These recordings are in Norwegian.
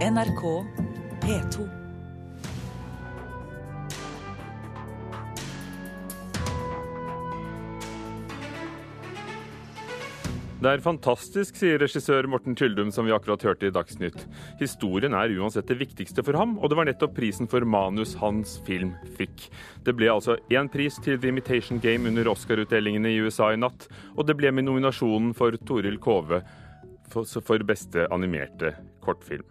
NRK P2. Det er fantastisk, sier regissør Morten Tyldum, som vi akkurat hørte i Dagsnytt. Historien er uansett det viktigste for ham, og det var nettopp prisen for manus hans film fikk. Det ble altså én pris til The Imitation Game under Oscar-utdelingene i USA i natt, og det ble med nominasjonen for Toril Kove for beste animerte kortfilm.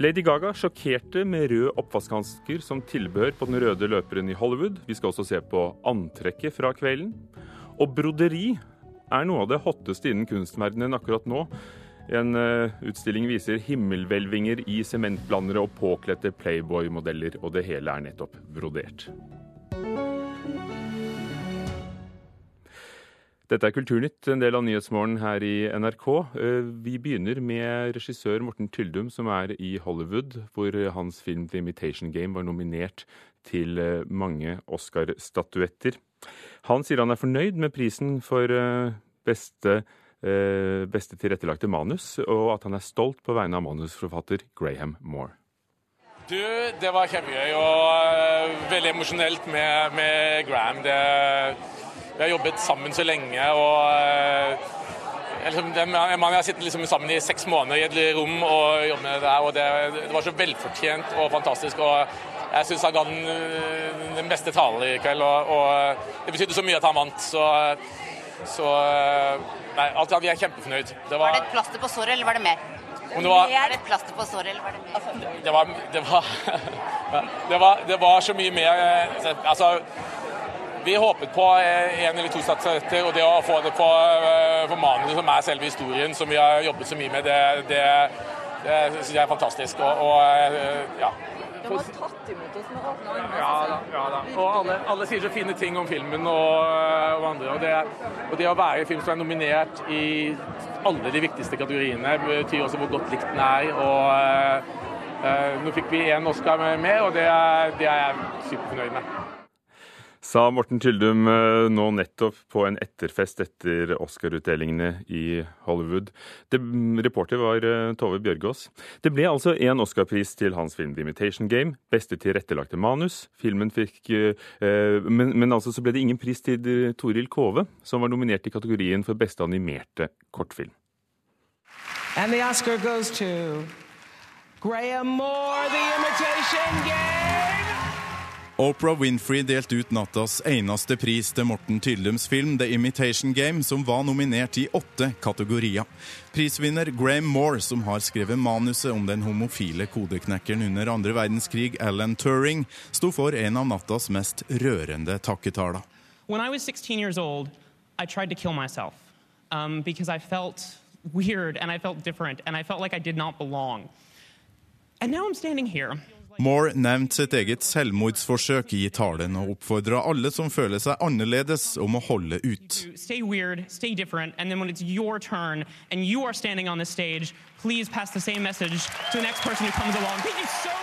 Lady Gaga sjokkerte med røde oppvaskhansker som tilbehør på den røde løperen i Hollywood. Vi skal også se på antrekket fra kvelden. Og broderi er noe av det hotteste innen kunstverdenen akkurat nå. En uh, utstilling viser himmelhvelvinger i sementblandere og påkledte Playboy-modeller, og det hele er nettopp brodert. Dette er Kulturnytt, en del av Nyhetsmorgen her i NRK. Eh, vi begynner med regissør Morten Tyldum, som er i Hollywood, hvor hans film 'The Imitation Game' var nominert til eh, mange Oscar-statuetter. Han sier han er fornøyd med prisen for eh, beste, beste tilrettelagte manus, og at han er stolt på vegne av manusforfatter Graham Moore. Du, det var kjempegøy og veldig emosjonelt med, med Graham. Det, vi har jobbet sammen så lenge og det, man har sittet liksom sammen i seks måneder i et rom og jobbet med det der, og det, det var så velfortjent og fantastisk. og jeg syns han ga den, eh, den, beste talen i kveld, og, og, det betydde så mye at han vant. Så, så Nei, alt vi er kjempefornøyd. Det var, var, det et plaster på såret, eller var det mer? Det var, er det et plaster på såret, eller var det mer? Det var, det var, det var, det var så mye mer eh, Altså, vi håpet på en eller to statuetter, og det å få det på, eh, på manuset, som er selve historien, som vi har jobbet så mye med, det, det, det syns jeg er fantastisk. Og, og ja, de har tatt imot oss med åpne armer. Ja da. ja da. Og alle, alle, sier så fine ting om filmen og, og andre. Og det, og det, å være i film som er nominert i alle de viktigste kategoriene, betyr også hvor godt likt den er. Og uh, nå fikk vi én Oscar med, og det, det er jeg superfornøyd med sa Morten Tyldum eh, nå nettopp på en etterfest etter Oscar-utdelingene i Hollywood. Det, reporter var eh, Tove Bjørgaas. Det ble altså én Oscar-pris til hans film 'The Imitation Game', beste tilrettelagte manus. Filmen fikk eh, men, men, altså så ble det ingen pris til Toril Kove, som var nominert i kategorien for beste animerte kortfilm. And the Oscar goes to Graham Moore, The Imitation Game! Oprah Winfrey delte ut nattas eneste pris til Morten Tyldums film The Imitation Game, som var nominert i åtte kategorier. Prisvinner Graham Moore, som har skrevet manuset om den homofile kodeknekkeren under andre verdenskrig, Alan Turing, sto for en av nattas mest rørende takketaler. When I was 16 years old, I tried to kill myself um, because I felt weird and I felt different and I felt like I did not belong. And now I'm standing here Moore nevnte sitt eget selvmordsforsøk i talen og oppfordra alle som føler seg annerledes, om å holde ut.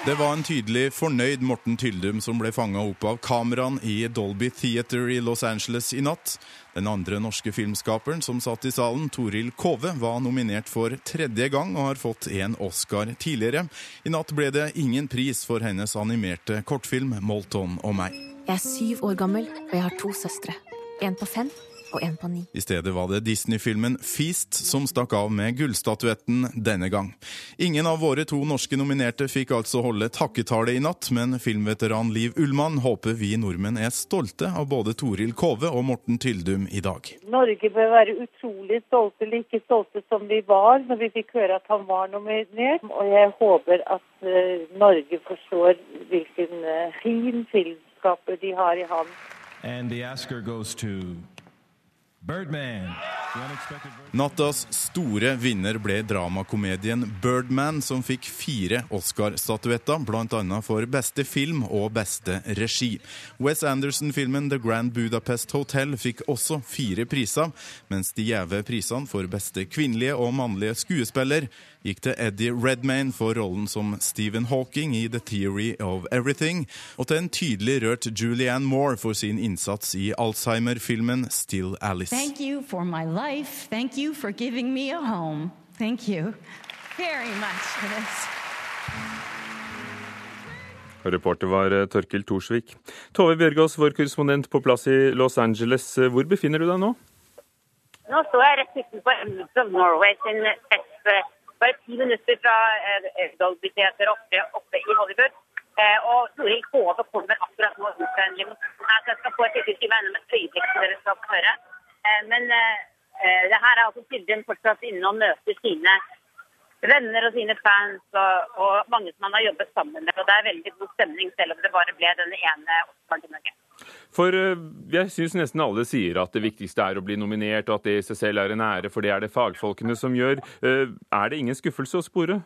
Det var en tydelig fornøyd Morten Tyldum som ble fanga opp av kameraene i Dolby Theater i Los Angeles i natt. Den andre norske filmskaperen som satt i salen, Toril Kove, var nominert for tredje gang og har fått en Oscar tidligere. I natt ble det ingen pris for hennes animerte kortfilm 'Molton og meg'. Jeg er syv år gammel, og jeg har to søstre. En på fem og én på ni. I stedet var det Disney-filmen Feast som stakk av med gullstatuetten denne gang. Ingen av våre to norske nominerte fikk altså holde takketale i natt, men filmveteran Liv Ullmann håper vi nordmenn er stolte av både Toril Kove og Morten Tyldum i dag. Norge bør være utrolig stolte, like stolte som vi var når vi fikk høre at han var nominert. Og jeg håper at uh, Norge forstår hvilken uh, fin filmskaper de har i ham. And the Oscar goes to Birdman. Nattas store vinner ble dramakomedien Birdman, som fikk fire Oscar-statuetter, bl.a. for beste film og beste regi. Wes Anderson-filmen The Grand Budapest Hotel fikk også fire priser, mens de gjeve prisene for beste kvinnelige og mannlige skuespiller gikk til Eddie Redmayne for rollen som Stephen Hawking i The Theory of Everything, og til en tydelig rørt Julianne Moore for sin innsats i Alzheimer-filmen Still Alice. Thank you for my life. Thank you for giving me a home. Thank you very much for this. Reporter var eh, Torkil Thorsvik. Tove Bjørgaas, vår korrespondent på plass i Los Angeles. Eh, hvor befinner du deg nå? Nå står jeg rett utenfor Emirates of Norway sin fest, bare ti minutter fra Dolby Theater oppe, oppe, i Hollywood. Og Toril Hove kommer akkurat nå ut fra en limousin jeg skal få et lite intervju med et øyeblikk så dere skal få høre. Men det her er altså Sildren fortsatt inne og møter sine venner og sine fans og, og, mange som han har jobbet sammen med. Og det er veldig god stemning, selv om det bare ble denne ene Norge. For eh, jeg syns nesten alle sier at det viktigste er å bli nominert, og at det i seg selv er en ære, for det er det fagfolkene som gjør. Eh, er det ingen skuffelse å spore?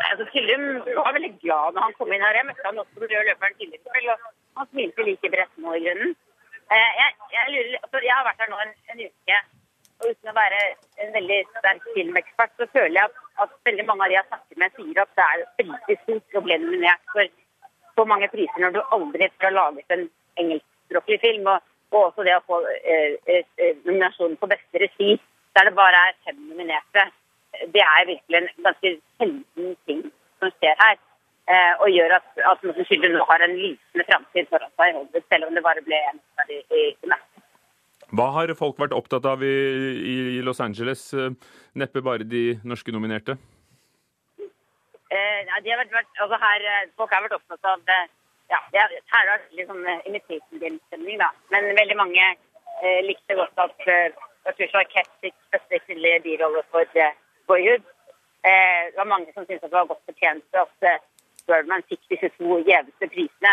Altså Tyllum var veldig glad når han kom inn her. Jeg møtte han også på løperen tidligere og han smilte like bredt nå i grunnen. Eh, jeg, jeg, lurer, altså, jeg har vært her nå en, en uke. Og uten å være en veldig sterk filmekspert, så føler jeg at, at veldig mange av de jeg snakker med, sier at det er veldig stort å bli nominert for så mange priser når du aldri har laget en engelskspråklig film. Og, og, også det å få eh, eh, eh, nominasjonen på beste regi, der det bare er fem nominerte. Det er virkelig en ganske sjelden ting som skjer her. Eh, og gjør at, at Morten Skylde nå har en lysende framtid foran seg, selv om det bare ble en i, i, i hva har folk vært opptatt av i, i Los Angeles? Eh, neppe bare de norske nominerte? Eh, de har vært, altså her, eh, folk har vært opptatt av eh, ja, det er, Her er det litt sånn imitation game-stemning, da. Men veldig mange eh, likte godt at tror det var Keswick første kvinnelige birolle for uh, Boyhood. Eh, det var mange som syntes at det var godt fortjent at uh, Birdman fikk disse to gjeveste prisene.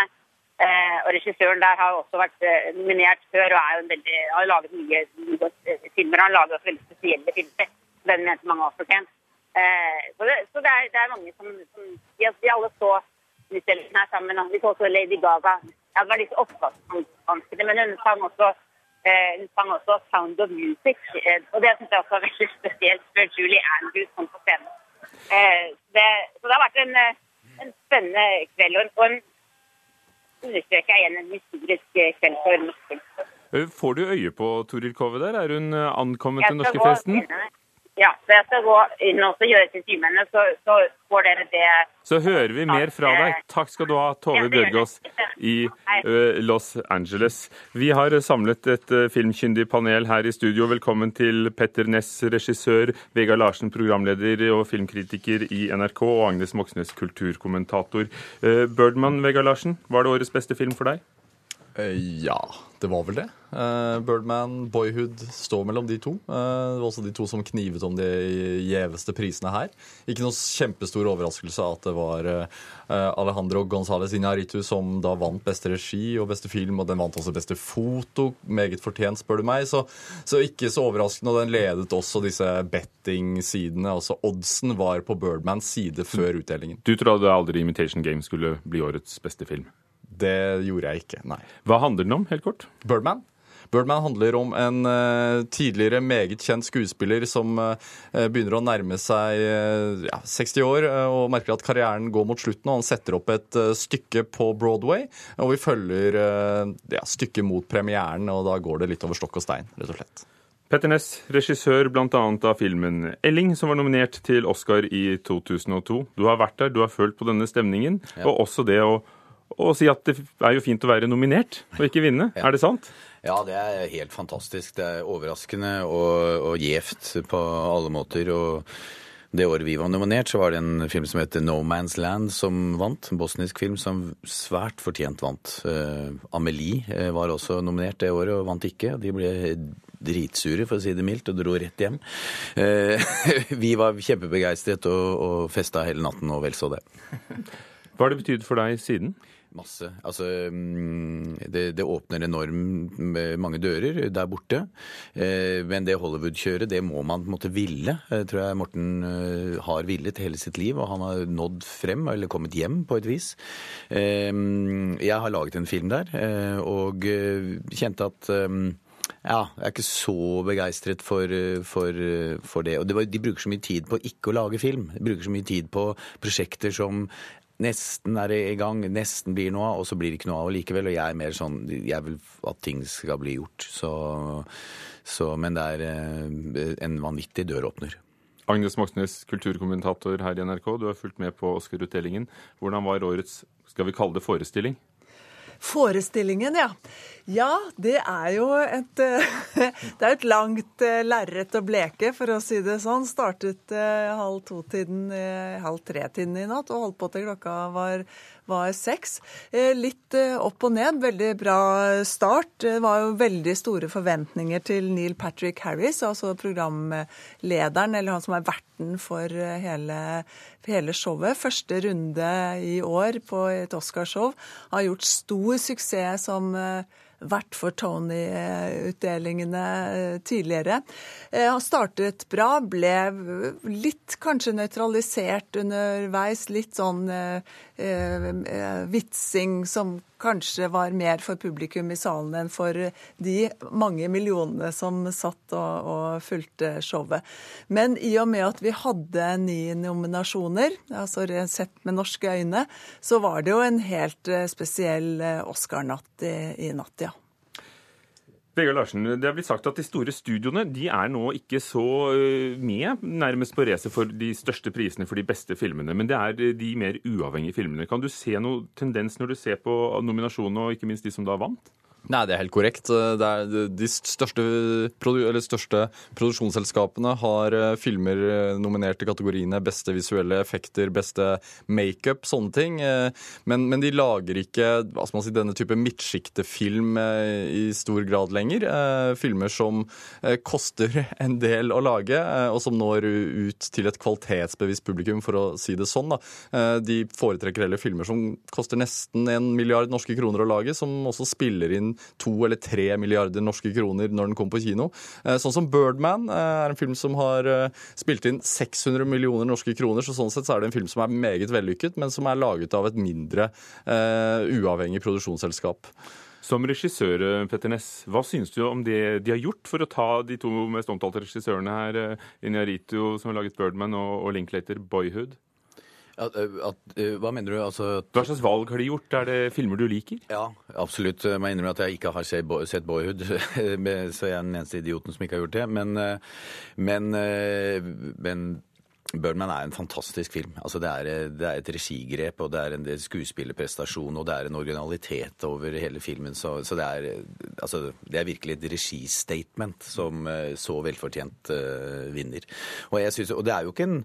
Eh, og Regissøren der har også vært eh, nominert før og er jo en veldig, har laget mye, filmer. Han lager også veldig spesielle filmer. Den mente mange har fortjent. Eh, så, det, så det, er, det, er, mange som, som de, de, alle så utstillingen her sammen. Vi så også Lady Gaga. Ja, det var litt oppvaskvanskelig, men hun sang også eh, hun sang også 'Sound of Music'. Eh, og det syns jeg også var veldig spesielt før Julie Andrews kom på scenen. Det, så det har vært en, en spennende kveld og en understreker jeg igjen en historisk kveld for norsk får du øye på Toril Kove der? Er hun ankommet til norskefesten? Ja, så jeg skal gå inn og gjøre til timene, så, så, får dere det. Så hører vi mer fra deg. Takk skal du ha, Tove Bjørgaas i Los Angeles. Vi har samlet et filmkyndig panel her i studio. Velkommen til Petter Ness, regissør, Vegard Larsen, programleder og filmkritiker i NRK, og Agnes Moxnes, kulturkommentator. Birdman, Vegard Larsen, var det årets beste film for deg? Ja, det var vel det. Uh, Birdman, Boyhood står mellom de to. Uh, det var også de to som knivet om de gjeveste prisene her. Ikke noe kjempestor overraskelse at det var Alejandro González Iñárritu som da vant beste regi og beste film, og den vant også beste foto. Meget fortjent, spør du meg. Så, så ikke så overraskende. Og den ledet også disse betting-sidene. Altså oddsen var på Birdmans side før utdelingen. Du trodde aldri Imitation Game skulle bli årets beste film? Det gjorde jeg ikke, nei. Hva handler den om, helt kort? Birdman. Birdman handler om en uh, tidligere meget kjent skuespiller som uh, begynner å nærme seg uh, ja, 60 år og merker at karrieren går mot slutten. og Han setter opp et stykke på Broadway, og vi følger ja, stykket mot premieren. og Da går det litt over stokk og stein, rett og slett. Petter Ness, regissør bl.a. av filmen 'Elling', som var nominert til Oscar i 2002. Du har vært der, du har følt på denne stemningen, ja. og også det å og si at det er jo fint å være nominert og ikke vinne. Ja. Er det sant? Ja, det er helt fantastisk. Det er overraskende og, og gjevt på alle måter. og det året vi var nominert, så var det en film som heter No Man's Land som vant. En bosnisk film som svært fortjent vant. Uh, Amelie uh, var også nominert det året og vant ikke. De ble dritsure, for å si det mildt, og dro rett hjem. Uh, vi var kjempebegeistret og, og festa hele natten og vel så det. Hva har det betydd for deg siden? Masse. Altså, mm, det, det åpner enormt mange dører der borte. Eh, men det Hollywood-kjøret, det må man på en måte ville. Jeg tror jeg Morten eh, har villet hele sitt liv, og han har nådd frem, eller kommet hjem på et vis. Eh, jeg har laget en film der, og kjente at ja, jeg er ikke så begeistret for, for, for det. Og det var, de bruker så mye tid på ikke å lage film. De bruker så mye tid på prosjekter som nesten er det i gang, nesten blir noe av, og så blir det ikke noe av likevel. Og jeg er mer sånn Jeg vil at ting skal bli gjort. Så, så Men det er eh, en vanvittig døråpner. Agnes Moxnes, kulturkommentator her i NRK. Du har fulgt med på Oscar-utdelingen. Hvordan var årets, skal vi kalle det forestilling? Forestillingen, ja. Ja, det er jo et, det er et langt eh, lerret å bleke, for å si det sånn. Startet eh, halv to-tiden, halv tre-tiden i natt og holdt på til klokka var, var seks. Eh, litt opp og ned. Veldig bra start. Det var jo veldig store forventninger til Neil Patrick Harris, altså programlederen, eller han som er verten for hele, hele showet. Første runde i år på et Oscarshow. Har gjort stor suksess som vært for Tony-utdelingene eh, tidligere. Eh, han startet bra, ble litt kanskje nøytralisert underveis. Litt sånn eh, eh, vitsing som kanskje var mer for publikum i salen enn for de mange millionene som satt og, og fulgte showet. Men i og med at vi hadde ni nominasjoner, altså sett med norske øyne, så var det jo en helt spesiell Oscar-natt i, i natt, ja. Vegard Larsen, Det har blitt sagt at de store studioene de er nå ikke så med nærmest på racet for de største prisene for de beste filmene, men det er de mer uavhengige filmene. Kan du se noen tendens når du ser på nominasjonene, og ikke minst de som da vant? Nei, det er helt korrekt. Er de største, største, produksjonsselskapene har eh, filmer eh, nominert i kategoriene beste visuelle effekter, beste makeup, sånne ting. Eh, men, men, de lager ikke hva skal man si, denne type midtsjiktefilm i stor grad lenger. Filmer som koster en del å lage, og som når ut til et kvalitetsbevisst publikum, for å si det sånn. Da. De foretrekker heller filmer som koster nesten en milliard norske kroner å lage, som også spiller inn to eller tre milliarder norske kroner når den kom på kino. Eh, sånn som Birdman eh, er en film som har eh, spilt inn 600 millioner norske kroner, så sånn sett så er det en film som er meget vellykket, men som er laget av et mindre uavhengig produksjonsselskap. Som regissør, Petter Ness, hva synes du om det de har gjort for å ta de to mest omtalte regissørene her, Inyarito, som har laget Birdman, og Linklater, Boyhood? At, at, hva mener du? Altså, hva slags valg har de gjort? Er det filmer du liker? Ja, absolutt. Jeg må innrømme at jeg ikke har sett Boyhood, så jeg er den eneste idioten som ikke har gjort det. Men, men, men Birdman er en fantastisk film. Altså det, er, det er et regigrep, og det er en skuespillerprestasjon, og det er en originalitet over hele filmen. Så, så det, er, altså, det, er, virkelig et registatement som så velfortjent uh, vinner. Og, jeg synes, og det er jo ikke en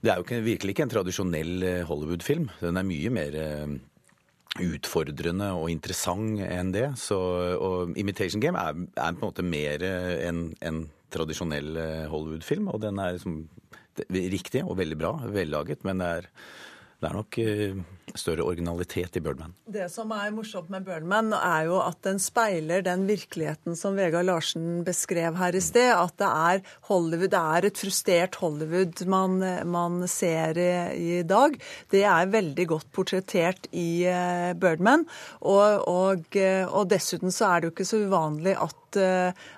det er jo ikke, virkelig ikke en tradisjonell eh, Hollywood-film. Den er mye mer eh, utfordrende og interessant enn det. Så, og Imitation Game er, er, på en måte mer eh, enn en tradisjonell Hollywood-film. Og den er liksom, riktig og veldig bra, vellaget, men det er, det er nok større originalitet i Birdman. Det som er morsomt med Birdman, er jo at den speiler den virkeligheten som Vegard Larsen beskrev her i sted. At det er Hollywood, det er et frustrert Hollywood man, man ser i, i, dag. Det er veldig godt portrettert i uh, Birdman. Og, og, eh, og, dessuten så er det jo ikke så uvanlig at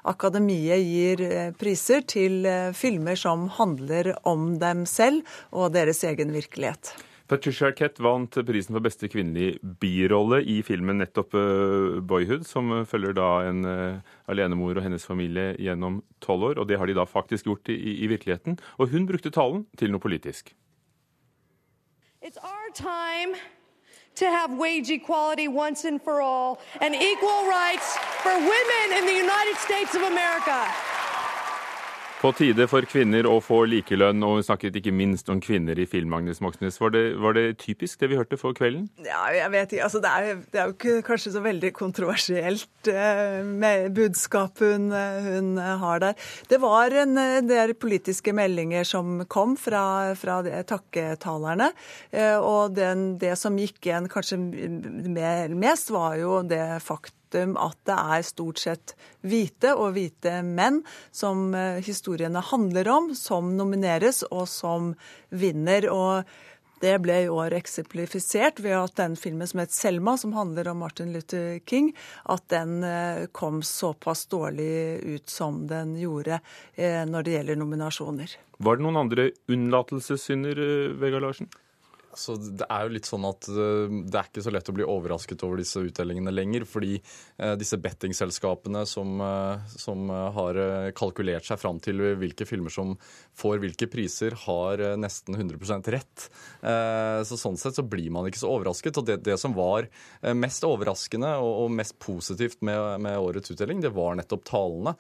akademiet gir priser til filmer som handler om dem selv og deres egen virkelighet. Patricia Arquette vant prisen for beste kvinnelige birolle i filmen nettopp uh, 'Boyhood', som følger da en uh, alenemor og hennes familie gjennom tolv år. Og det har de da faktisk gjort i, i, virkeligheten. Og hun brukte talen til noe politisk. It's our time to have wage equality once and for all and equal rights for women in the United States of America. På tide for kvinner å få likelønn, og hun snakket ikke minst om kvinner i film. Agnes Moxnes. Var det, var det typisk det vi hørte for kvelden? Ja, jeg vet ikke. Altså, det, er, det er jo ikke kanskje så veldig kontroversielt eh, med budskapet hun, hun, har der. Det var en del politiske meldinger som kom fra, fra takketalerne. Eh, og den, det som gikk igjen kanskje mest, var jo det faktum faktum at det er stort sett hvite og hvite menn som eh, historiene handler om, som nomineres og som vinner. og det ble i år eksemplifisert ved at den filmen som het 'Selma', som handler om Martin Luther King, at den eh, kom såpass dårlig ut som den gjorde eh, når det gjelder nominasjoner. Var det noen andre unnlatelsessynder, Vegard Larsen? Så Det er jo litt sånn at eh, det er ikke så lett å bli overrasket over disse utdelingene lenger. Fordi eh, disse bettingselskapene som, eh, som har kalkulert seg fram til hvilke filmer som får hvilke priser, har nesten 100% rett. Så Sånn sett så blir man ikke så overrasket. Og det, det som var mest overraskende og, og mest positivt med, med, årets utdeling, det var nettopp talene.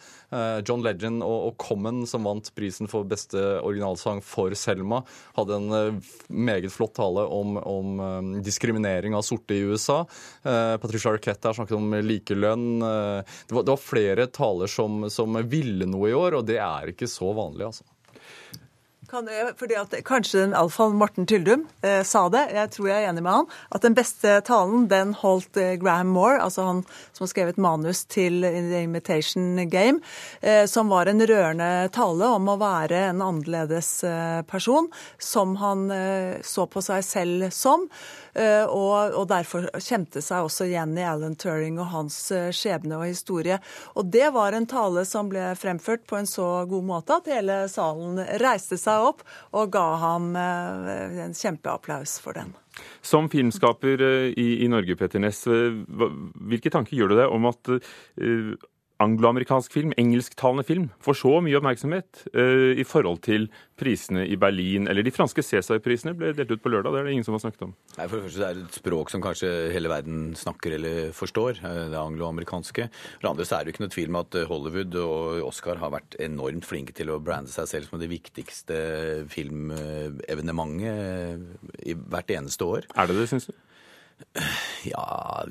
John Legend og, og Common, som vant prisen for beste originalsang for Selma, hadde en meget flott tale om, om um, diskriminering av sorte i USA. Uh, Patricia Arquette har snakket om likelønn. Uh, det, var, det, var, flere taler som, som ville noe i år, og det er ikke så vanlig, altså. Kan jeg, fordi at Kanskje den alfaen Morten Tyldum eh, sa det, jeg tror jeg er enig med han, at den beste talen den holdt eh, Graham Moore, altså han som har skrevet manus til The Imitation Game, eh, som var en rørende tale om å være en annerledes eh, person, som han eh, så på seg selv som. Eh, og, og, derfor kjente seg også igjen i Alan Turing og hans skjebne og historie. Og det var en tale som ble fremført på en så god måte at hele salen reiste seg opp og ga ham eh, en kjempeapplaus for den. Som filmskaper eh, i, i Norge, Petter Ness, eh, hvilke tanker gjør du deg om at angloamerikansk film, engelsktalende film, får så mye oppmerksomhet uh, i forhold til prisene i Berlin, eller de franske Cæsar-prisene ble delt ut på lørdag. Det er det ingen som har snakket om. Nei, For det første er det et språk som kanskje hele verden snakker eller forstår, eh, det angloamerikanske. For det andre så er det jo ikke noe tvil om at Hollywood og Oscar har vært enormt flinke til å brande seg selv som det viktigste filmevenementet i hvert eneste år. Er det det, syns du? Ja,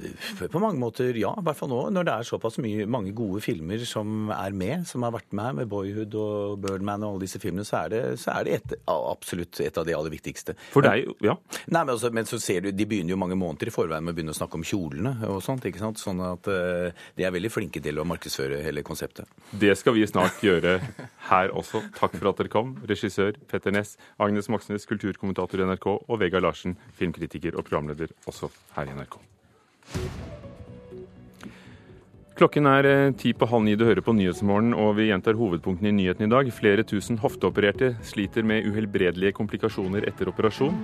på mange måter ja. I hvert fall nå, når det er såpass mye, mange gode filmer som er med, som har vært med, med Boyhood og Birdman og alle disse filmene, så er det, så er det et, absolutt et av de aller viktigste. For deg, ja. Nei, men, altså, men, så ser du, De begynner jo mange måneder i forveien med å begynne å snakke om kjolene og sånt. ikke sant? Sånn at uh, de er veldig flinke til å markedsføre hele konseptet. Det skal vi snart gjøre her også. Takk for at dere kom, regissør Petter Ness, Agnes Moxnes, kulturkommentator i NRK, og Vegard Larsen, filmkritiker og programleder også her i NRK. Klokken er eh, ti på halv ni. Du hører på Nyhetsmorgen, og vi gjentar hovedpunktene i nyheten i dag. Flere tusen hofteopererte sliter med uhelbredelige komplikasjoner etter operasjon.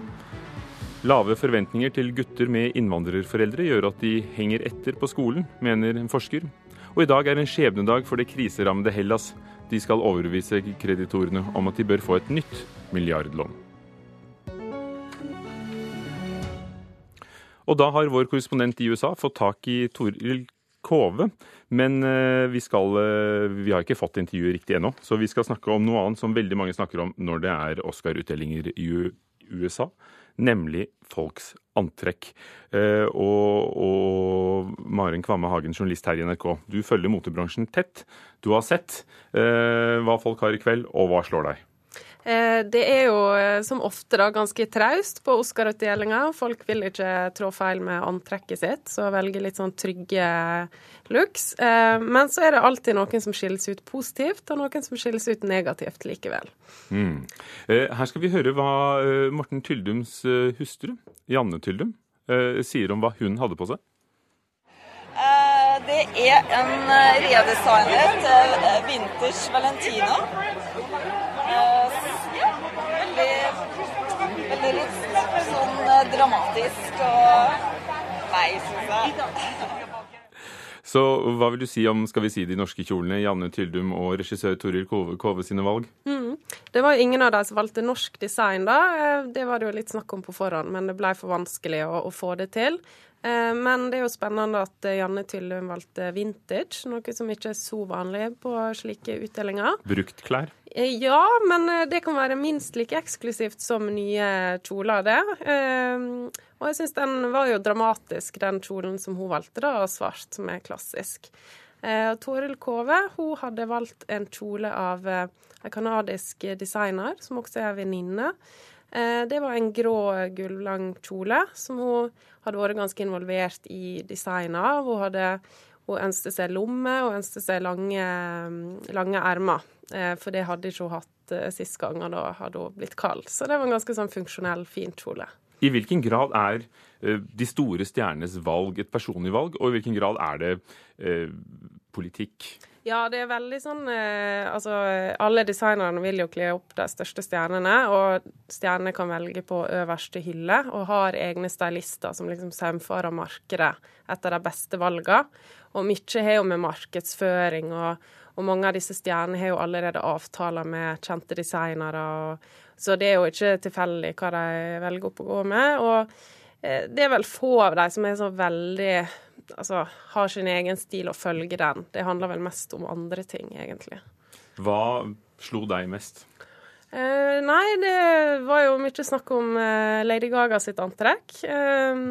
Lave forventninger til gutter med innvandrerforeldre gjør at de henger etter på skolen, mener en forsker. Og i dag er en skjebnedag for det kriserammede Hellas. De skal overbevise kreditorene om at de bør få et nytt milliardlån. Og da har vår korrespondent i USA fått tak i Toril Kove. Men eh, vi, skal, eh, vi har ikke fått intervjuet riktig ennå, så vi skal snakke om noe annet som veldig mange snakker om når det er Oscar-utdelinger i USA, nemlig folks antrekk. Eh, og, og, Maren Kvamme Hagen, journalist her i NRK, du følger motebransjen tett. Du har sett hva folk har i kveld, og hva slår deg? Eh, det er jo eh, som ofte da ganske traust på Oscar-utdelinga. Folk vil ikke trå feil med antrekket sitt, så velger litt sånn trygge looks. Eh, men så er det alltid noen som skilles ut positivt, og noen som skilles ut negativt likevel. Mm. Her skal vi høre hva Morten Tyldums hustru, Janne Tyldum, sier om hva hun hadde på seg. Det er en redesignet Vinters Valentino veldig, veldig litt sånn eh, dramatisk og Nei, syns jeg. Så hva vil du si om skal vi si, de norske kjolene, Janne Tyldum og regissør Toril Kove, Kove sine valg? Mm. Det var ingen av de som valgte norsk design, da. Eh, det var det jo litt snakk om på forhånd, men det ble for vanskelig å, å få det til. Eh, men det er jo spennende at eh, Janne Tyllum valgte vintage, noe som ikke er så vanlig på slike utdelinger. Bruktklær? Eh, ja, men det kan være minst like eksklusivt som nye kjoler, det. Og jeg syns den var jo dramatisk, den kjolen som hun valgte, da, svart, som er klassisk. Toril Kove hun hadde valgt en kjole av en canadisk designer, som også er venninne. Det var en grå, gulvlang kjole som hun hadde vært ganske involvert i designet av. Hun, hadde, hun ønsket seg lomme og ønsket seg lange, lange ermer. Eh, for det hadde ikke hun hatt eh, sist gang, og da hadde hun blitt kald. Så det var en ganske sånn funksjonell, fin kjole. I hvilken grad er eh, de store stjernenes valg et personlig valg, og i hvilken grad er det politikk? Ja, det er veldig sånn eh, Altså, alle designerne vil jo kle opp de største stjernene, og stjernene kan velge på øverste hylle, og har egne stylister som liksom saumfarer markedet etter de beste valgene. Og mye har jo med markedsføring og, og mange av disse stjernene har jo allerede avtaler med kjente designere. Så det er jo ikke tilfeldig hva de velger opp å gå med. Og eh, det er vel få av dem som er så veldig Altså har sin egen stil og følger den. Det handler vel mest om andre ting, egentlig. Hva slo deg mest? Eh, nei, det var jo mye snakk om eh, Lady Gaga sitt antrekk. Eh,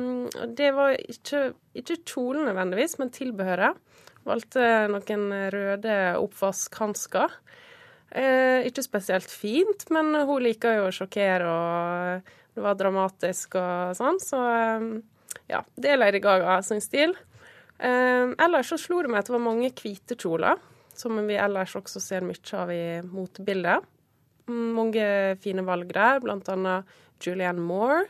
det var ikke, ikke kjolen nødvendigvis, men tilbehøret. Valgte noen røde oppvaskhansker. Eh, ikke spesielt fint, men hun liker jo å sjokkere, og det var dramatisk og sånn, så eh, ja. Det Lady Gaga sin stil. Eh, ellers så slo det meg at det var mange hvite kjoler, som vi ellers også ser mye av i motebildet. Mm, Mange fine valg der, blant annet Julianne Moore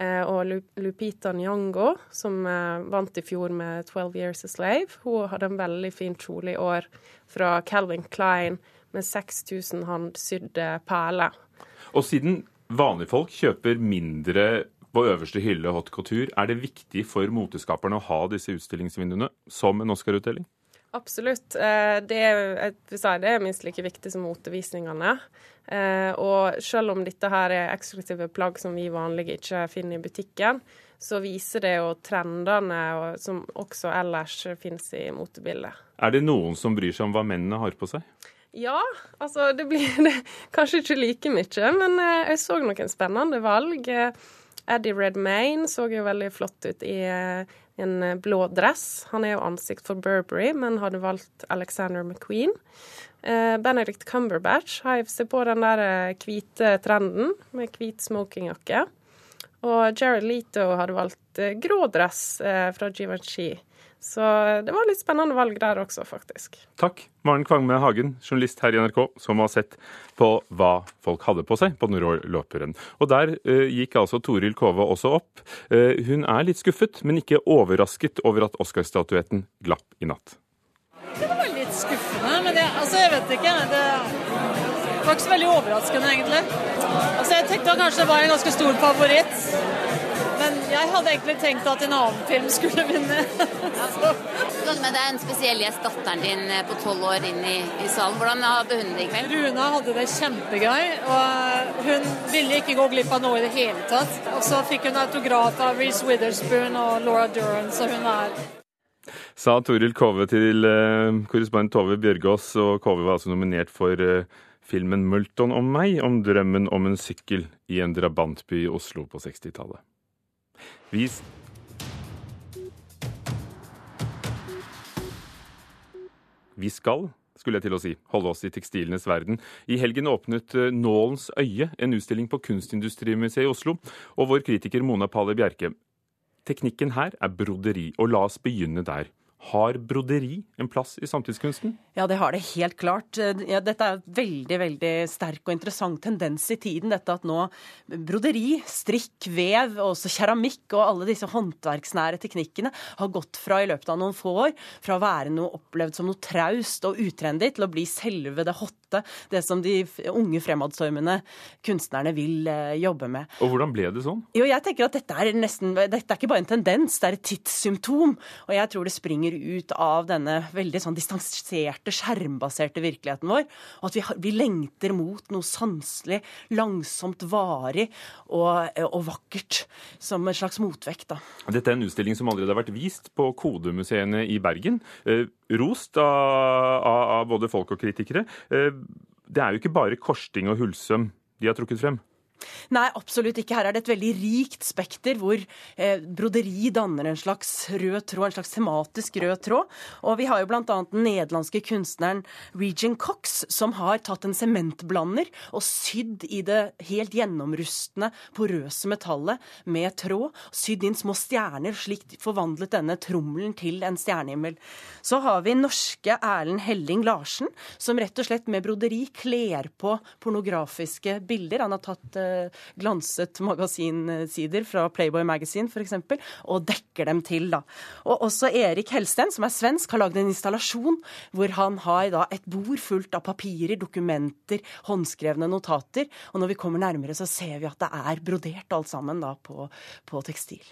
eh, og Lu- Lupita Nyong'o, som eh, vant i fjor med 12 Years a Slave. Hun hadde en veldig fin kjole i år fra Calvin Klein med 6000 håndsydde perler. Og siden vanlige folk kjøper mindre på øverste hylle haute couture, er det viktig for moteskaperne å ha disse utstillingsvinduene som en Oscar-utdeling? Absolutt. Eh, Det er, vil det er minst like viktig som motevisningene. Eh, Og selv om dette her er eksklusive plagg som vi vanlige ikke finner i butikken, så viser det jo trendene som også ellers finnes i motebildet. Er det noen som bryr seg om hva mennene har på seg? Ja, altså det blir det, kanskje ikke like mye, men eh, jeg så noen spennende valg. Eddie Redmayne så jo veldig flott ut i eh, en blå dress. Han er jo ansikt for Burberry, men hadde valgt Alexander McQueen. Eh, Benedict Cumberbatch heiv seg på den der eh, hvite trenden med hvit smokingjakke. Og Jared Leto hadde valgt eh, grå dress eh, fra Givenchy. Så det var litt spennende valg der også, faktisk. Takk, Maren Kvangme Hagen, journalist her i NRK, som har sett på hva folk hadde på seg på den rå løperen. Og der uh, gikk altså Toril Kove også opp. Uh, hun er litt skuffet, men ikke overrasket over at Oscar-statuetten glapp i natt. Det var litt skuffende, men det, altså, jeg vet ikke. Det var ikke så veldig overraskende, egentlig. Altså, jeg tenkte kanskje det var en ganske stor favoritt. Men jeg hadde egentlig tenkt at en annen film skulle vinne. Så. det er med deg en spesiell gjest, datteren din eh, på tolv år, inn i, i salen. Hvordan hadde hun det i kveld? Runa hadde det kjempegøy, og hun ville ikke gå glipp av noe i det hele tatt. Og så fikk hun autograf av Reece Witherspoon og Laura Duran, så hun er Sa Toril Kove til eh, korrespondent Tove Bjørgaas, og Kove var altså nominert for eh, filmen 'Multon om meg', om drømmen om en sykkel i en drabantby i Oslo på 60-tallet. Vi Vi skal, skulle jeg til å si, holde oss i tekstilenes verden. I helgen åpnet eh, Nålens øye, en utstilling på Kunstindustrimuseet i Oslo. Og vår kritiker Mona Palle Bjerke. Teknikken her er broderi, og la oss begynne der. Har broderi en plass i samtidskunsten? Ja, det har det helt klart. Ja, dette er en veldig veldig sterk og interessant tendens i tiden. Dette at nå broderi, strikk, vev og også keramikk og alle disse håndverksnære teknikkene har gått fra i løpet av noen få år fra å være noe opplevd som noe traust og utrendy til å bli selve det hotte, det som de unge fremadstormende kunstnerne vil eh, jobbe med. Og hvordan ble det sånn? Jo, jeg tenker at dette er nesten, dette er ikke bare en tendens, det er et tidssymptom. Og jeg tror det springer ut av denne veldig sånn distanserte, skjermbaserte virkeligheten vår. Og at vi, vi lengter mot noe sanselig, langsomt, varig og, og vakkert. Som en slags motvekt, da. Dette er en utstilling som allerede har vært vist på kodemuseene i Bergen. Eh, rost av, av, av både folk og kritikere. Eh, det er jo ikke bare korsting og Hulsøm de har trukket frem. Nei, absolutt ikke. Her er det et veldig rikt spekter hvor eh, broderi danner en slags rød tråd, en slags tematisk rød tråd. Og vi har jo annet den nederlandske kunstneren Regan Cox, som har tatt en sementblander og sydd i det helt gjennomrustne, porøse metallet med tråd. Sydd inn små stjerner, slik forvandlet denne trommelen til en stjernehimmel. Så har vi norske Erlend Helling Larsen, som rett og slett med broderi kler på pornografiske bilder. Han har tatt eh, glanset magasinsider fra Playboy Magazine f.eks., og dekker dem til. da. Og også Erik Helsten, som er svensk, har lagd en installasjon hvor han har da et bord fullt av papirer, dokumenter, håndskrevne notater. Og når vi kommer nærmere, så ser vi at det er brodert alt sammen da på, på tekstil.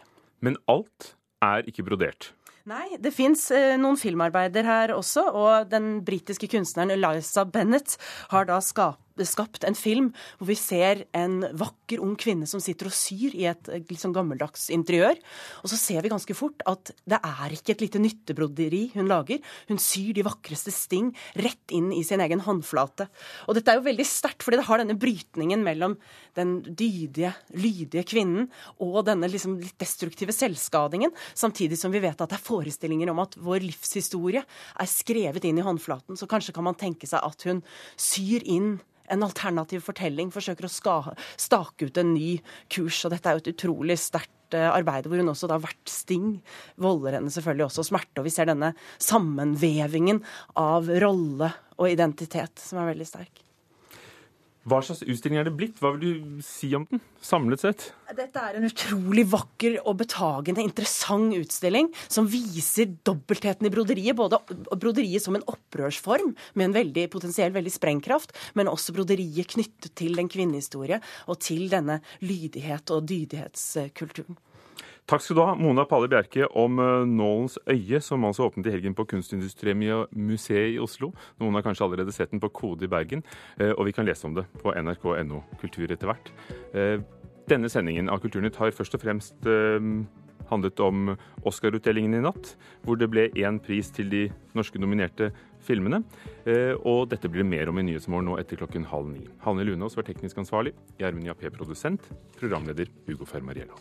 Men alt er ikke brodert. Nei, det fins eh, noen filmarbeider her også, og den britiske kunstneren Eliza Bennett har da skapt skapt en film hvor vi ser en vakker ung kvinne som sitter og syr i et litt sånn gammeldags interiør. Og så ser vi ganske fort at det er ikke et lite nyttebroderi hun lager. Hun syr de vakreste sting rett inn i sin egen håndflate. Og dette er jo veldig sterkt, fordi det har denne brytningen mellom den dydige, lydige kvinnen og denne liksom litt destruktive selvskadingen, samtidig som vi vet at det er forestillinger om at vår livshistorie er skrevet inn i håndflaten. Så kanskje kan man tenke seg at hun syr inn en alternativ fortelling, forsøker å ska, stake ut en ny kurs. Og dette er jo et utrolig sterkt eh, arbeid, hvor hun også da hvert sting volder henne selvfølgelig også smerte. Og vi ser denne sammenvevingen av rolle og identitet som er veldig sterk. Hva slags utstilling er det blitt? Hva vil du si om den, samlet sett? Dette er en utrolig vakker og betagende, interessant utstilling som viser dobbeltheten i broderiet. Både broderiet som en opprørsform med en veldig, potensielt veldig sprengkraft, men også broderiet knyttet til en kvinnehistorie og til denne lydighet og dydighetskulturen. Takk skal du ha, Mona Palle Bjerke, om eh, Nålens øye, som altså åpnet i helgen på Kunstindustrimuseet i Oslo. Noen har kanskje allerede sett den på Kode i Bergen, eh, og vi kan lese om det på nrk.no kultur etter hvert. Eh, denne sendingen av Kulturnytt har først og fremst handlet om Oscar-utdelingen i natt, hvor det ble én pris til de norske nominerte filmene. Og dette blir det mer om i Nyhetsmorgen nå etter klokken halv ni. Hanne Lunås var teknisk ansvarlig, Gjermund Jappé produsent, programleder Hugo Fermariello.